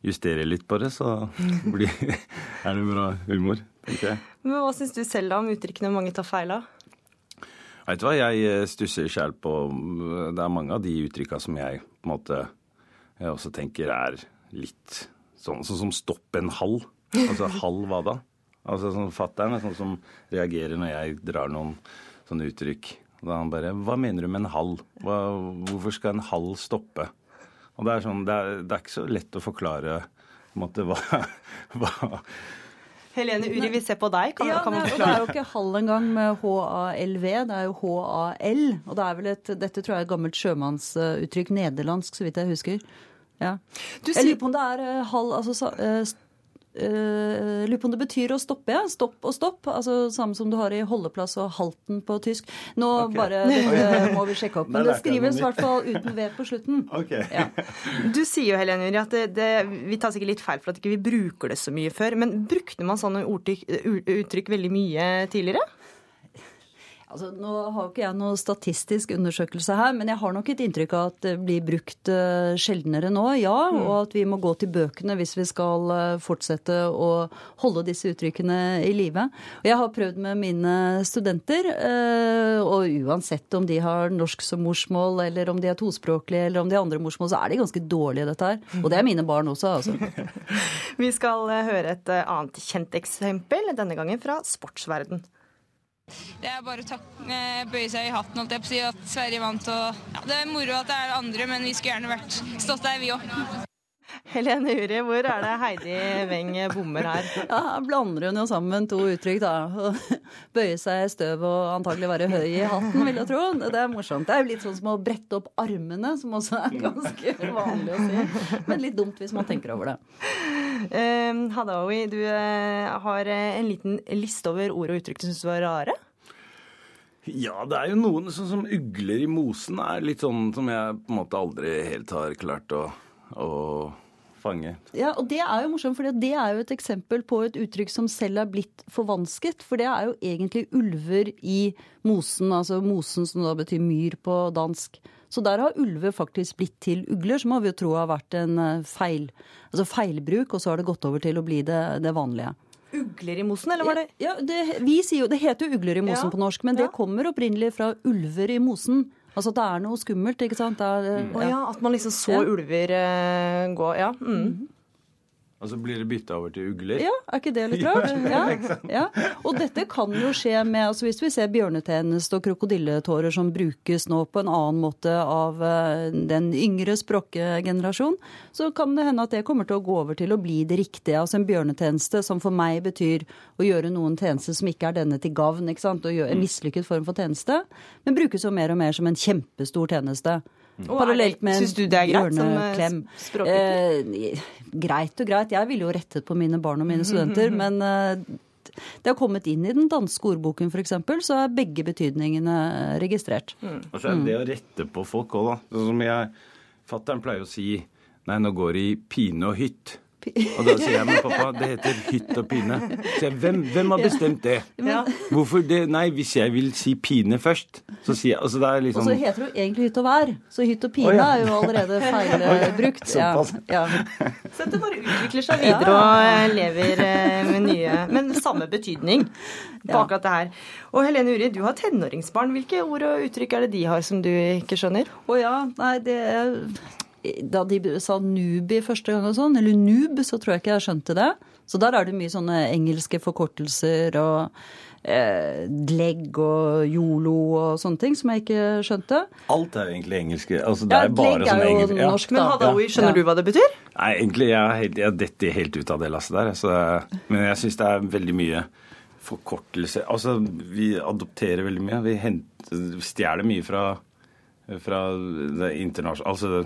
justerer litt på det, så blir, er det bra humor, tenker jeg. Men Hva syns du selv da om uttrykkene mange tar feil av? Vet du hva, jeg stusser sjæl på Det er mange av de uttrykka som jeg på en måte jeg også tenker er litt sånn, sånn som stopp en halv. Altså halv hva da? Altså sånn Fatter'n er sånn som reagerer når jeg drar noen sånne uttrykk. Da han bare Hva mener du med en halv? Hva, hvorfor skal en halv stoppe? Og det er, sånn, det er, det er ikke så lett å forklare på en måte, hva, hva Helene Uri, vi ser på deg. Kan, ja, kan man forklare? Det er jo ikke halv engang med H-A-L-V, det er jo H-A-L. Og det er vel et, dette tror jeg er et gammelt sjømannsuttrykk, nederlandsk, så vidt jeg husker. Ja. jeg lurer på om det er uh, halv altså, uh, lurer på om det betyr å stoppe, ja. Stopp og stopp. Altså Samme som du har i holdeplass og halten på tysk. Nå okay. bare Dette må vi sjekke opp. Men det skrives i hvert fall uten V på slutten. Okay. Ja. Du sier jo Helene Juri, at det, det, vi tar sikkert litt feil for at ikke vi ikke bruker det så mye før. Men brukte man sånne uttrykk veldig mye tidligere? Altså, nå har ikke jeg noe statistisk undersøkelse her, men jeg har nok et inntrykk av at det blir brukt uh, sjeldnere nå, ja. Mm. Og at vi må gå til bøkene hvis vi skal uh, fortsette å holde disse uttrykkene i live. Jeg har prøvd med mine studenter, uh, og uansett om de har norsk som morsmål, eller om de er tospråklige, eller om de har andre morsmål, så er de ganske dårlige, dette her. Og det er mine barn også, altså. vi skal høre et annet kjent eksempel, denne gangen fra sportsverden. Det er bare å eh, bøye seg i hatten holdt jeg på å si, at Sverige vant. Og, ja, det er moro at det er andre, men vi skulle gjerne vært stått der, vi òg. Helene Uri, hvor er det Heidi Weng bommer her? Ja, Her blander hun jo sammen to uttrykk, da. Bøye seg i støv og antagelig være høy i hatten, vil jeg tro. Det er morsomt. Det er jo litt sånn som å brette opp armene, som også er ganske vanlig å si. Men litt dumt hvis man tenker over det. Um, Hadaoui, du uh, har en liten liste over ord og uttrykk du syns var rare? Ja, det er jo noen sånn som ugler i mosen er litt sånn som jeg på en måte aldri helt har klart å å fange. Ja, og Det er jo morsomt, for det er jo et eksempel på et uttrykk som selv er blitt forvansket. For det er jo egentlig ulver i mosen, altså mosen som da betyr myr på dansk. Så der har ulver faktisk blitt til ugler, som har vi jo tro har vært en eh, feil, altså feilbruk, og så har det gått over til å bli det, det vanlige. Ugler i mosen, eller var det Ja, det, vi sier jo, det heter jo ugler i mosen ja. på norsk, men det kommer opprinnelig fra ulver i mosen. Altså at det er noe skummelt, ikke sant. Er, mm. ja. ja. At man liksom så ulver uh, gå. Ja. Mm. Mm. Og så blir det bytta over til ugler? Ja, er ikke det litt rart? Ja, ja. Og dette kan jo skje med altså Hvis vi ser bjørnetjeneste og krokodilletårer som brukes nå på en annen måte av eh, den yngre språkgenerasjon, så kan det hende at det kommer til å gå over til å bli det riktige. Altså en bjørnetjeneste som for meg betyr å gjøre noen tjenester som ikke er denne til gavn. ikke sant? og En mislykket form for tjeneste, men brukes jo mer og mer som en kjempestor tjeneste. Mm. Parallelt med Syns du det er greit som eh, eh, greit og greit. Jeg ville jo rettet på mine barn og mine studenter, men eh, det har kommet inn i den danske ordboken f.eks., så er begge betydningene registrert. Mm. Og så er det det å rette på folk òg, da. Sånn som jeg Fattern pleier å si Nei, nå går det i pine og hytt. Og da sier jeg men pappa, det heter hytt og pine. Så jeg, hvem, hvem har bestemt det? Ja. Hvorfor det? Nei, hvis jeg vil si pine først, så sier jeg altså det er liksom Og så heter det jo egentlig hytt og vær, så hytt og pine oh, ja. er jo allerede feilbrukt. Ja. ja. Så dette bare utvikler seg videre og lever eh, med nye Men samme betydning på akkurat det her. Og Helene Uri, du har tenåringsbarn. Hvilke ord og uttrykk er det de har som du ikke skjønner? Å oh, ja, nei, det er da de sa nubi første gang, og sånn, eller noob, så tror jeg ikke jeg skjønte det. Så der er det mye sånne engelske forkortelser og eh, legg og yolo og sånne ting som jeg ikke skjønte. Alt er egentlig engelske. Altså, det ja, er bare sånne engelske. Ja. Norsk, Men Hadaoui, skjønner ja. du hva det betyr? Nei, egentlig jeg, jeg detter helt ut av det lasset der. Så, men jeg syns det er veldig mye forkortelse. Altså, vi adopterer veldig mye. Vi, henter, vi stjeler mye fra, fra det internasjonale Altså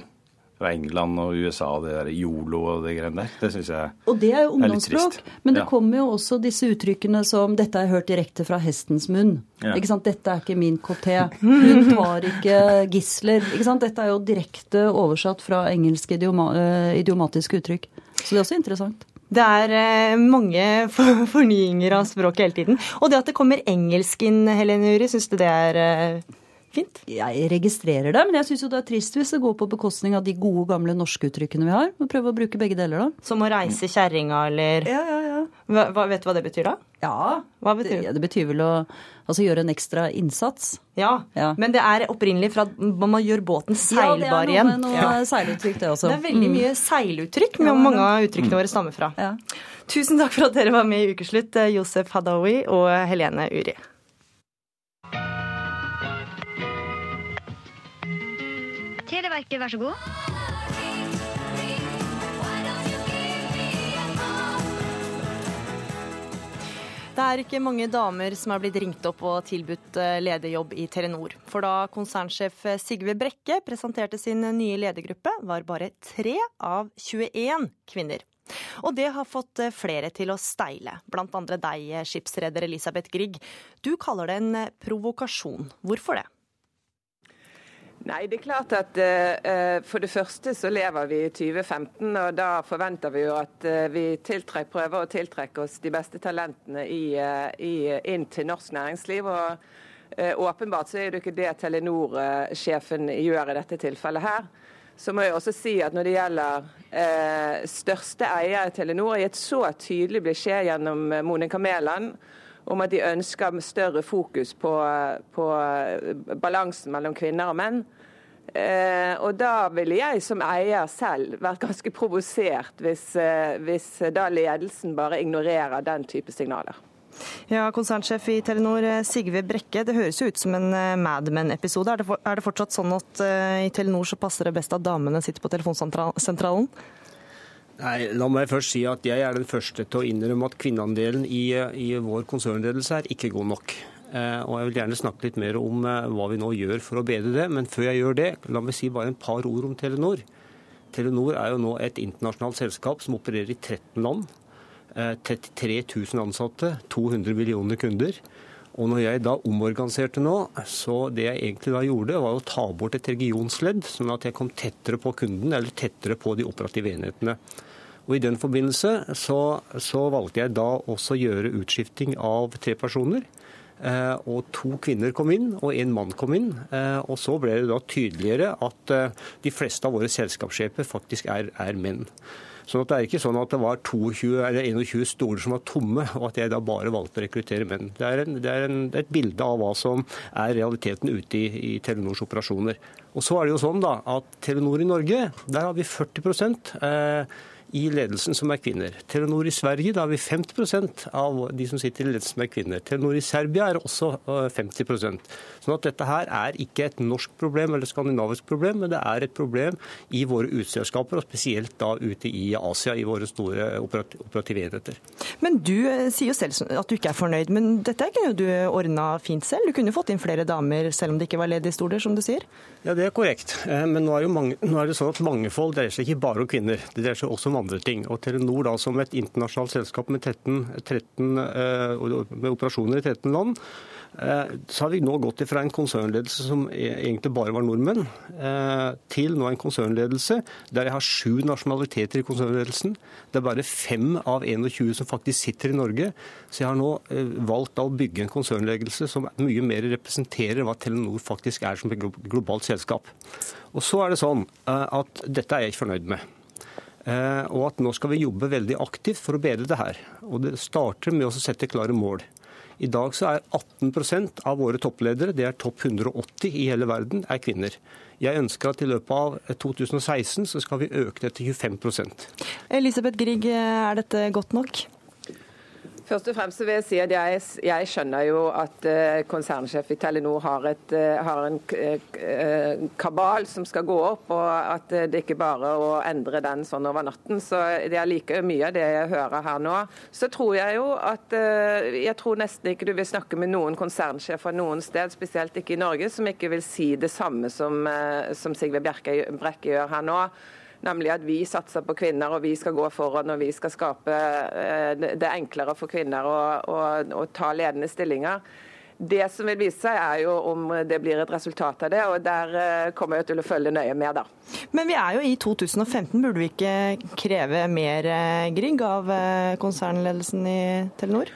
fra England og USA og det der yolo og det greiene der. Det syns jeg Og det er jo ungdomsspråk. Men det ja. kommer jo også disse uttrykkene som 'dette er hørt direkte fra hestens munn'. Ja. Ikke sant? 'Dette er ikke min kopp. Hun tar ikke gisler. Ikke sant? Dette er jo direkte oversatt fra engelske idioma, uh, idiomatiske uttrykk. Så det er også interessant. Det er eh, mange fornyinger av språket hele tiden. Og det at det kommer engelsk inn, Helene Uri, syns du det er eh, fint. Jeg registrerer det, men jeg syns jo det er trist hvis det går på bekostning av de gode, gamle norske uttrykkene vi har. Må prøve å bruke begge deler, da. Som å reise kjerringa, eller Ja, ja, ja. Hva, vet du hva det betyr, da? Ja. Hva betyr det? Det betyr vel å altså, gjøre en ekstra innsats. Ja, ja, men det er opprinnelig fra at man gjør båten seilbar igjen. Ja, det er noe, noe ja. seiluttrykk, det også. Det er veldig mm. mye seiluttrykk ja, mange av uttrykkene våre stammer fra. Ja. Tusen takk for at dere var med i Ukeslutt, Josef Hadaoui og Helene Uri. Televerket, vær så god. Det er ikke mange damer som er blitt ringt opp og tilbudt eh, lederjobb i Telenor. For da konsernsjef Sigve Brekke presenterte sin nye ledergruppe, var bare tre av 21 kvinner. Og det har fått eh, flere til å steile, blant andre deg, skipsreder Elisabeth Grieg. Du kaller det en provokasjon. Hvorfor det? Nei, det er klart at uh, For det første så lever vi i 2015, og da forventer vi jo at uh, vi tiltrek, prøver å tiltrekke oss de beste talentene i, uh, i, inn til norsk næringsliv. og Åpenbart så er det ikke det Telenor-sjefen gjør i dette tilfellet her. Så må jeg også si at når det gjelder største eier i Telenor, har gitt så tydelig beskjed gjennom Monica Mæland om at de ønsker større fokus på, på balansen mellom kvinner og menn. Eh, og da ville jeg som eier selv vært ganske provosert hvis, eh, hvis da ledelsen bare ignorerer den type signaler. Ja, Konsernsjef i Telenor eh, Sigve Brekke, det høres jo ut som en eh, Mad Men-episode. Er, er, det fortsatt sånn at eh, i Telenor så passer det best at damene sitter på telefonsentralen? Nei, La meg først si at jeg er den første til å innrømme at kvinneandelen i, i vår konsernledelse er ikke god nok. Eh, og Jeg vil gjerne snakke litt mer om eh, hva vi nå gjør for å bedre det. Men før jeg gjør det, la meg si bare en par ord om Telenor. Telenor er jo nå et internasjonalt selskap som opererer i 13 land. 33 eh, 000 ansatte, 200 millioner kunder. Og når jeg da omorganiserte nå, så det jeg egentlig da gjorde, var å ta bort et regionsledd, sånn at jeg kom tettere på kunden, eller tettere på de operative enhetene. Og I den forbindelse så, så valgte jeg da også å gjøre utskifting av tre personer. Eh, og to kvinner kom inn, og en mann kom inn. Eh, og så ble det da tydeligere at eh, de fleste av våre selskapssjefer faktisk er, er menn. Sånn Det er ikke sånn at det var 22 eller 21 stoler som var tomme, og at jeg da bare valgte å rekruttere menn. Det er, en, det er en, et bilde av hva som er realiteten ute i, i, Telenors operasjoner. Og så er det jo sånn da, at Telenor i Norge, der har vi 40 eh, i ledelsen som er kvinner. Telenor i Sverige da har vi 50% av de som sitter i ledelsen som er kvinner. Telenor i Serbia er også 50% øh, Sånn at dette her er ikke et norsk problem eller skandinavisk problem, men det er et problem i våre utselskaper, og spesielt da ute i Asia, i våre store operative enheter. Men du øh, sier jo selv at du ikke er fornøyd, men dette kunne du ordna fint selv? Du kunne fått inn flere damer selv om det ikke var ledige stoler, som du sier? Ja, det er korrekt. Eh, men nå er, mange, nå er det sånn at mangfold dreier seg ikke bare om kvinner. Det dreier seg også om andre ting. Og Telenor da som et internasjonalt selskap med, 13, 13, uh, med operasjoner i 13 land, uh, så har vi nå gått fra en konsernledelse som e, egentlig bare var nordmenn, uh, til nå en konsernledelse der jeg har sju nasjonaliteter i konsernledelsen. Det er bare fem av 21 som faktisk sitter i Norge. Så jeg har nå valgt å bygge en konsernledelse som mye mer representerer hva Telenor faktisk er som et globalt selskap. Og så er det sånn at Dette er jeg ikke fornøyd med. Eh, og at nå skal vi jobbe veldig aktivt for å bedre det her. Og det starter med å sette klare mål. I dag så er 18% av våre toppledere, det er topp 180 i hele verden, er kvinner. Jeg ønsker at i løpet av 2016 så skal vi øke det til 25% Elisabeth Grieg, er dette godt nok? Først og fremst vil jeg si at jeg, jeg skjønner jo at uh, konsernsjef i Telenor har, et, uh, har en uh, kabal som skal gå opp, og at det ikke bare er å endre den sånn over natten. Så det er like mye av det jeg hører her nå. Så tror jeg jo at Jeg tror nesten ikke du vil snakke med noen konsernsjefer noen sted, spesielt ikke i Norge, som ikke vil si det samme som, som Sigve Brekke gjør her nå. Nemlig at vi satser på kvinner, og vi skal gå foran og vi skal skape eh, det enklere for kvinner å, å, ta ledende stillinger. Det som vil vise seg, er jo om det blir et resultat av det. og Der eh, kommer jeg til å følge nøye med, da. Men vi er jo i 2015. Burde vi ikke kreve mer eh, Grieg av konsernledelsen i Telenor?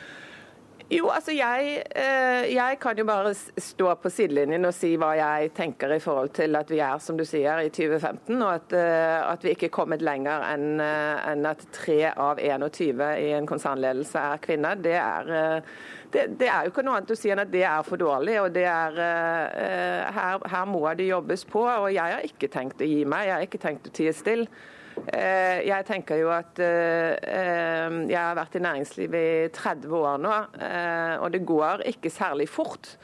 Jo, altså jeg, eh, jeg, kan jo bare stå på sidelinjen og si hva jeg tenker i forhold til at vi er, som du sier, i 2015, og at, eh, at vi ikke er kommet lenger enn en at tre av 21 i en konsernledelse er kvinner. Det er, det, det er, jo ikke noe annet å si enn at det er for dårlig. og det er, her, her må det jobbes på. og Jeg har ikke tenkt å gi meg, jeg har ikke tenkt å tie stille. Eh, jeg tenker jo at eh, eh, jeg har vært i næringslivet i 30 år nå, og det går ikke særlig fort.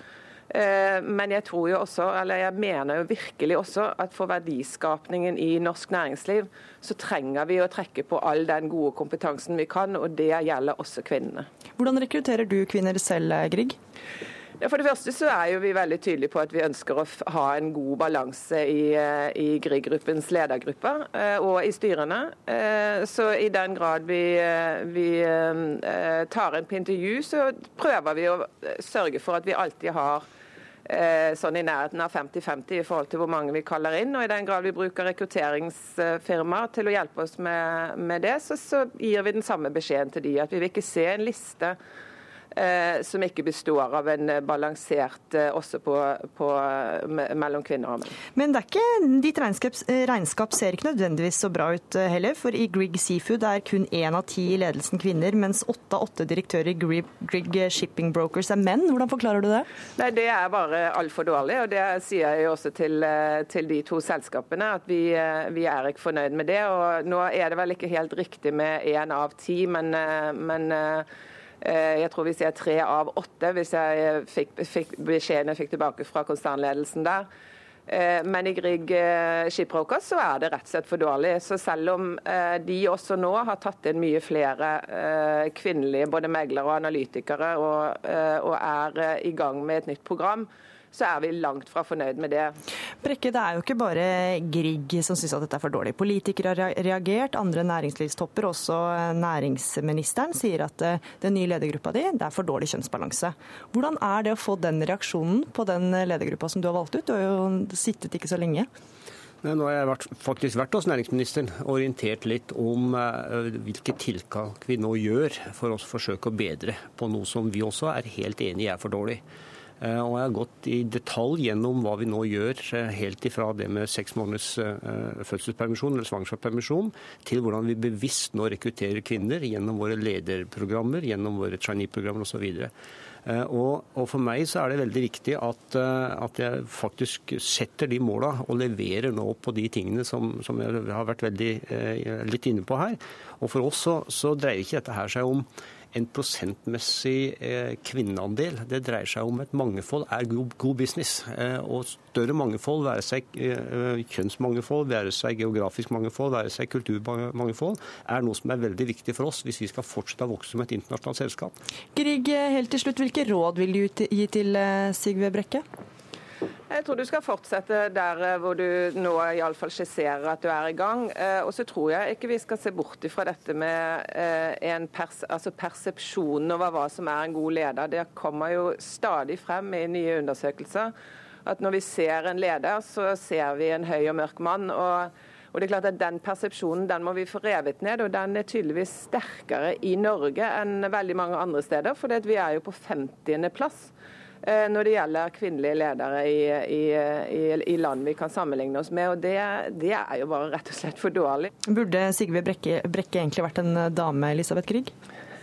Men jeg tror jo også, eller jeg mener jo virkelig også at for verdiskapningen i norsk næringsliv, så trenger vi å trekke på all den gode kompetansen vi kan, og det gjelder også kvinnene. Hvordan rekrutterer du kvinner selv, Grieg? For det første så er jo vi veldig tydelige på at vi ønsker å ha en god balanse i, eh, i Grieg-gruppens ledergrupper eh, og i styrene. Eh, så i den grad vi, vi tar en på intervju, så prøver vi å sørge for at vi alltid har sånn i nærheten av 50-50 i forhold til hvor mange vi kaller inn. Og i den grad vi bruker rekrutteringsfirmaer til å hjelpe oss med, med det, så, så, gir vi den samme beskjeden til de at vi vil ikke se en liste som ikke består av en eh, balansert eh, også på, på, mellom kvinner og menn. Men det er ikke, ditt regnskap, regnskap ser ikke nødvendigvis så bra ut heller. For i Grieg Seafood er kun én av ti i ledelsen kvinner, mens åtte av åtte direktører i Grieg, Shipping Brokers er menn. Hvordan forklarer du det? Nei, Det er bare altfor dårlig. og Det sier jeg også til, til de to selskapene. At vi, vi, er ikke fornøyd med det. og Nå er det vel ikke helt riktig med én av ti, men, men Eh, jeg tror vi ser tre av åtte, hvis jeg fikk, fikk beskjeden jeg fikk tilbake fra konsernledelsen der. Eh, men i Grieg eh, Skiproker så er det rett og slett for dårlig. Så selv om eh, de også nå har tatt inn mye flere kvinnelige både meglere og analytikere og er i gang med et nytt program, så er vi langt fra fornøyd med det. Brekke, det er jo ikke bare Grieg som syns at dette er for dårlig. Politikere har reagert, andre næringslivstopper, også næringsministeren, sier at eh, den nye ledergruppa di det er for dårlig kjønnsbalanse. Hvordan er det å få den reaksjonen på den ledergruppa som du har valgt ut? Du har jo sittet ikke så lenge. Nei, nå har jeg vært, faktisk vært hos næringsministeren og orientert litt om eh, hvilke tiltak vi nå gjør for å forsøke å bedre på noe som vi også er helt enig i er for dårlig. Eh, og jeg har gått i detalj gjennom hva vi nå gjør, eh, helt ifra det med seks måneders eh, fødselspermisjon eller svangerskapspermisjon, til hvordan vi bevisst nå rekrutterer kvinner gjennom våre lederprogrammer, gjennom våre trainee-programmer osv. Og, og for meg så er det veldig viktig at, at jeg faktisk setter de måla og leverer nå på de tingene som, som jeg har vært veldig litt inne på her. Og for oss så, så dreier ikke dette her seg om en prosentmessig eh, kvinneandel. Det dreier seg om et mangfold er god, business. Eh, og større mangfold, være seg kjønnsmangefold, kjønnsmangfold, være seg geografisk mangfold, være seg kulturmangfold, er noe som er veldig viktig for oss hvis vi skal fortsette å vokse som et internasjonalt selskap. Grieg, helt til slutt, hvilke råd vil du gi til Sigve Brekke? Jeg tror du skal fortsette der eh, hvor du nå iallfall skisserer at du er i gang. Eh, og så tror jeg ikke vi skal se bort fra dette med eh, en pers altså persepsjon over hva som er en god leder. Det kommer jo stadig frem i nye undersøkelser at når vi ser en leder, så ser vi en høy og mørk mann. og og det er klart at Den persepsjonen den må vi få revet ned, og den er tydeligvis sterkere i Norge enn veldig mange andre steder. For vi er jo på 50. plass når det gjelder kvinnelige ledere i, i, i, i land vi kan sammenligne oss med. og det, det, er jo bare rett og slett for dårlig. Burde Sigve Brekke, Brekke egentlig vært en dame, Elisabeth Grieg?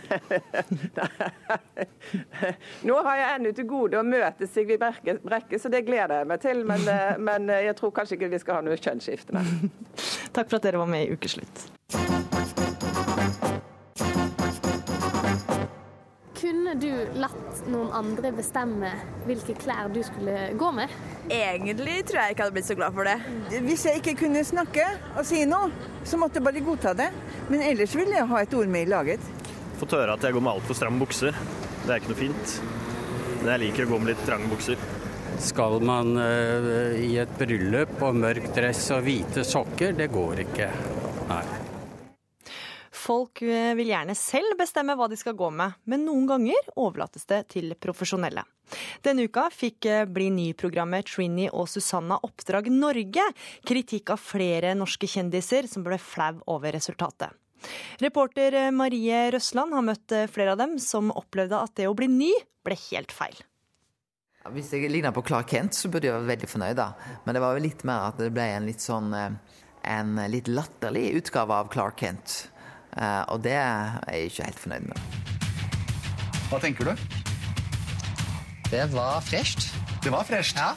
Nå har jeg ennå til gode å møte Sigve Brekke, Brekke, så det gleder jeg meg til. Men, eh, men jeg tror kanskje ikke vi skal ha noe kjønnsskifte. Takk for at dere var med i Ukeslutt. Kunne du latt noen andre bestemme hvilke klær du skulle gå med? Egentlig tror jeg ikke hadde blitt så glad for det. Hvis jeg ikke kunne snakke og si noe, så måtte jeg bare godta det. Men ellers ville jeg ha et ord med i laget. Fått høre at jeg går med altfor stramme bukser. Det er ikke noe fint. Men jeg liker å gå med litt trange bukser. Skal man uh, i et bryllup og mørk dress og hvite sokker? Det går ikke. Nei. Folk eh, vil gjerne selv bestemme hva de skal gå med, men noen ganger overlates det til profesjonelle. Denne uka fikk eh, Bli ny-programmet Trini og Susanna Oppdrag Norge kritikk av flere norske kjendiser som ble flau over resultatet. Reporter eh, Marie Røsland har møtt flere av dem som opplevde at det å bli ny ble helt feil. Hvis jeg ligner på Clark Kent, så burde jeg være veldig fornøyd, da. Men det var litt mer at det ble en litt sånn en litt latterlig utgave av Clark Kent. Eh, og det er jeg ikke helt fornøyd med. Hva tenker du? Det var fresht. Det var fresht? Ja.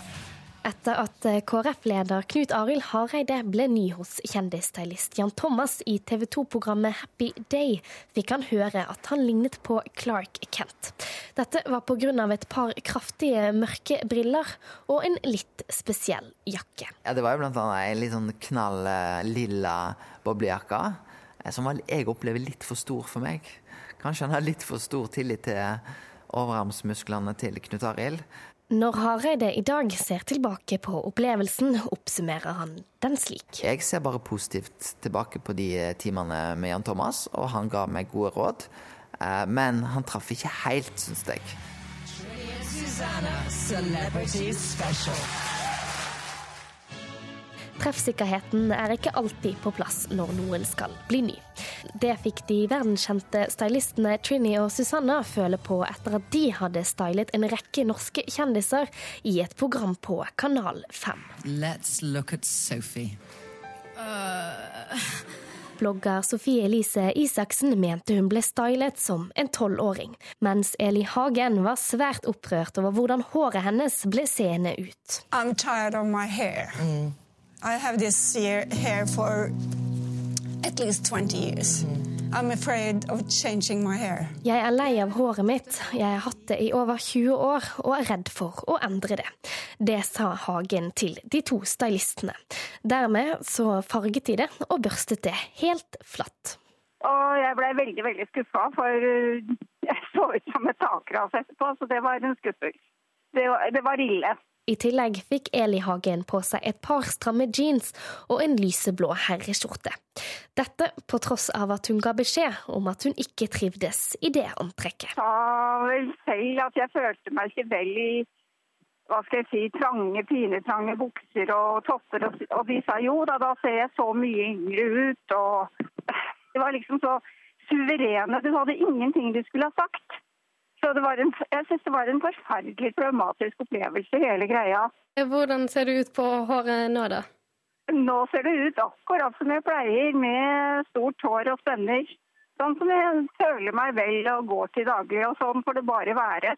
Etter at eh, KrF-leder Knut Arild Hareide ble ny hos kjendisstylist Jan Thomas i TV 2-programmet Happy Day, fikk han høre at han lignet på Clark Kent. Dette var pga. et par kraftige mørke briller og en litt spesiell jakke. Ja, Det var jo blant annet ei litt sånn knall eh, lilla boblejakke som jeg opplever litt for stor for meg. Kanskje han har litt for stor tillit til overarmsmusklene til Knut Arild. Når Hareide i dag ser tilbake på opplevelsen, oppsummerer han den slik. Jeg ser bare positivt tilbake på de timene med Jan Thomas, og han ga meg gode råd. Eh, men han traff ikke helt, syns jeg. Susanna, Celebrity Special. Treffsikkerheten er ikke alltid på plass når noen skal bli ny. Det fikk de verdenskjente stylistene Trini og Susanna føle på etter at de hadde stylet en rekke norske kjendiser i et program på Kanal 5. Let's look at Sophie. Uh... Blogger Sofie Elise Isaksen mente hun ble stylet som en tolvåring, mens Eli Hagen var svært opprørt over hvordan håret hennes ble seende ut. I'm tired of my hair. Mm. I have this hair for at least 20 years. Mm. I'm afraid of changing my hair. Jeg er lei av håret mitt, jeg har hatt det i over 20 år og er redd for å endre det. Det sa Hagen til de to stylistene. Dermed så farget de det og børstet det helt flatt. Og jeg ble veldig veldig skuffa, for uh, jeg så ut som et takras etterpå, så det var en skuffelse. Det, var- det var ille. I tillegg fikk Eli Hagen på seg et par stramme jeans og en lyseblå herreskjorte. Dette på tross av at hun ga beskjed om at hun ikke trivdes i det antrekket. sa vel selv at jeg følte meg ikke vel i hva skal jeg si, trange, pinetrange bukser og topper. Og de sa jo da, da ser jeg så mye yngre ut. Og det var liksom så suverene. Du hadde ingenting du skulle ha sagt. Så det var en, jeg synes det var en forferdelig traumatisk opplevelse, hele greia. Hvordan ser det ut på håret nå, da? Nå ser det ut akkurat som jeg pleier, med stort hår og spenner. Sånn som jeg føler meg vel og går til daglig, og sånn får det bare være.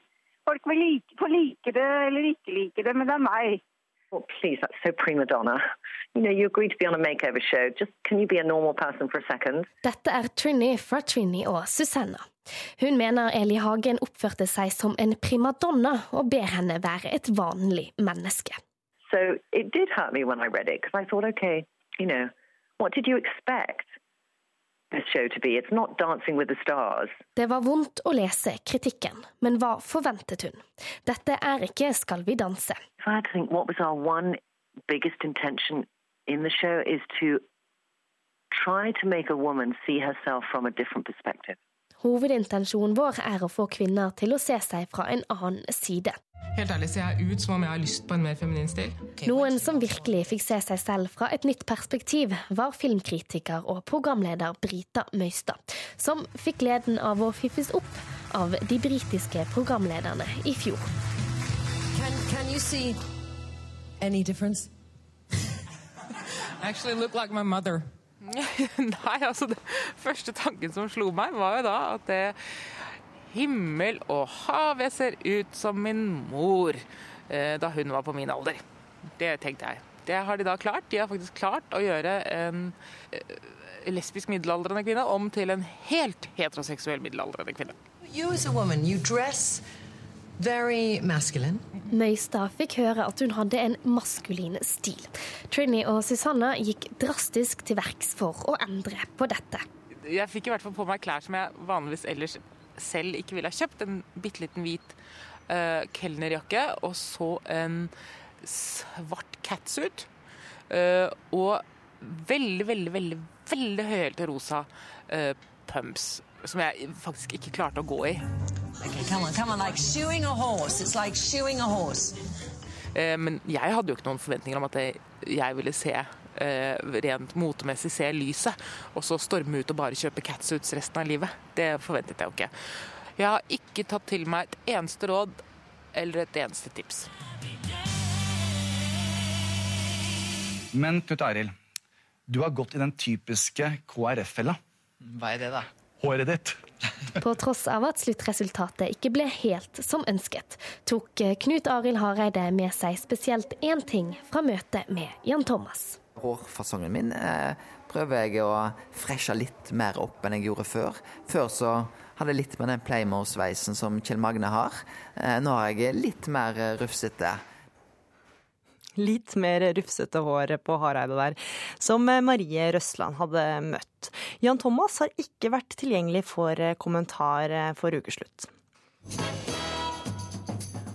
Folk vil like, får like det eller ikke like det, men det er meg. Oh, please, that's so prima donna. Dette er Trinny fra Trinny og Susanna. Hun mener Eli Hagen oppførte seg som en primadonna og ber henne være et vanlig menneske. So it did hurt me when I read it because I thought, okay, you know, what did you expect this show to be? It's not Dancing with the Stars. Det var vondt å lese kritikken, men hva forventet hun? Dette er ikke Skal vi danse. So I had to think what was our one biggest intention in the show is to try to make a woman see herself from a different perspective. Hovedintensjonen vår er å få kvinner til å se seg fra en annen side. Helt ærlig ser jeg ut som om jeg har lyst på en mer feminin stil. Noen som virkelig fikk se seg selv fra et nytt perspektiv, var filmkritiker og programleder Brita Møystad, som fikk gleden av å fiffes opp av de britiske programlederne i fjor. Can, can you see any difference? Actually look like my mother. Nei, altså det første tanken som slo meg, var jo da at det himmel og hav, jeg ser ut som min mor eh, da hun var på min alder. Det tenkte jeg. Det har de da klart. De har faktisk klart å gjøre en eh, lesbisk middelaldrende kvinne om til en helt heteroseksuell middelaldrende kvinne. You as a woman, you dress. Møystad fikk høre at hun hadde en maskulin stil. Trinny og Susanna gikk drastisk til verks for å endre på dette. Jeg fikk i hvert fall på meg klær som jeg vanligvis ellers selv ikke ville ha kjøpt. En bitte liten hvit uh, kelnerjakke og så en svart catsuit. Uh, og veldig, veldig, veldig veldig høyhælte rosa uh, pumps. Som jeg faktisk ikke klarte å gå i. Okay, come on, come on, like shoeing a horse. It's like shoeing a horse. Eh, Men jeg hadde jo ikke noen forventninger om at jeg, jeg ville se eh, rent motemessig se lyset, og så storme ut og bare kjøpe catsuits resten av livet. Det forventet jeg jo ikke. Jeg har ikke tatt til meg et eneste råd eller et eneste tips. Men Knut Arild, du har gått i den typiske KrF-fella. Hva er det, da? Håret ditt. På tross av at sluttresultatet ikke ble helt som ønsket, tok Knut Arild Hareide med seg spesielt én ting fra møtet med Jan Thomas. Hårfasongen min eh, prøver jeg å freshe litt mer opp enn jeg gjorde før. Før så hadde jeg litt med den Playmore-sveisen som Kjell Magne har. Eh, nå har jeg litt mer eh, rufsete. Litt mer rufsete hår på Hareide der, som Marie Røsland hadde møtt. Jan Thomas har ikke vært tilgjengelig for kommentar for ukeslutt.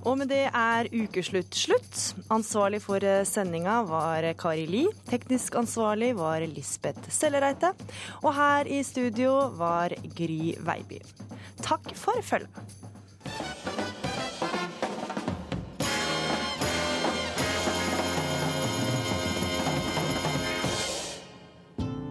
Og med det er ukeslutt slutt. Ansvarlig for sendinga var Kari Li. Teknisk ansvarlig var Lisbeth Sellereite. Og her i studio var Gry Veiby. Takk for følget.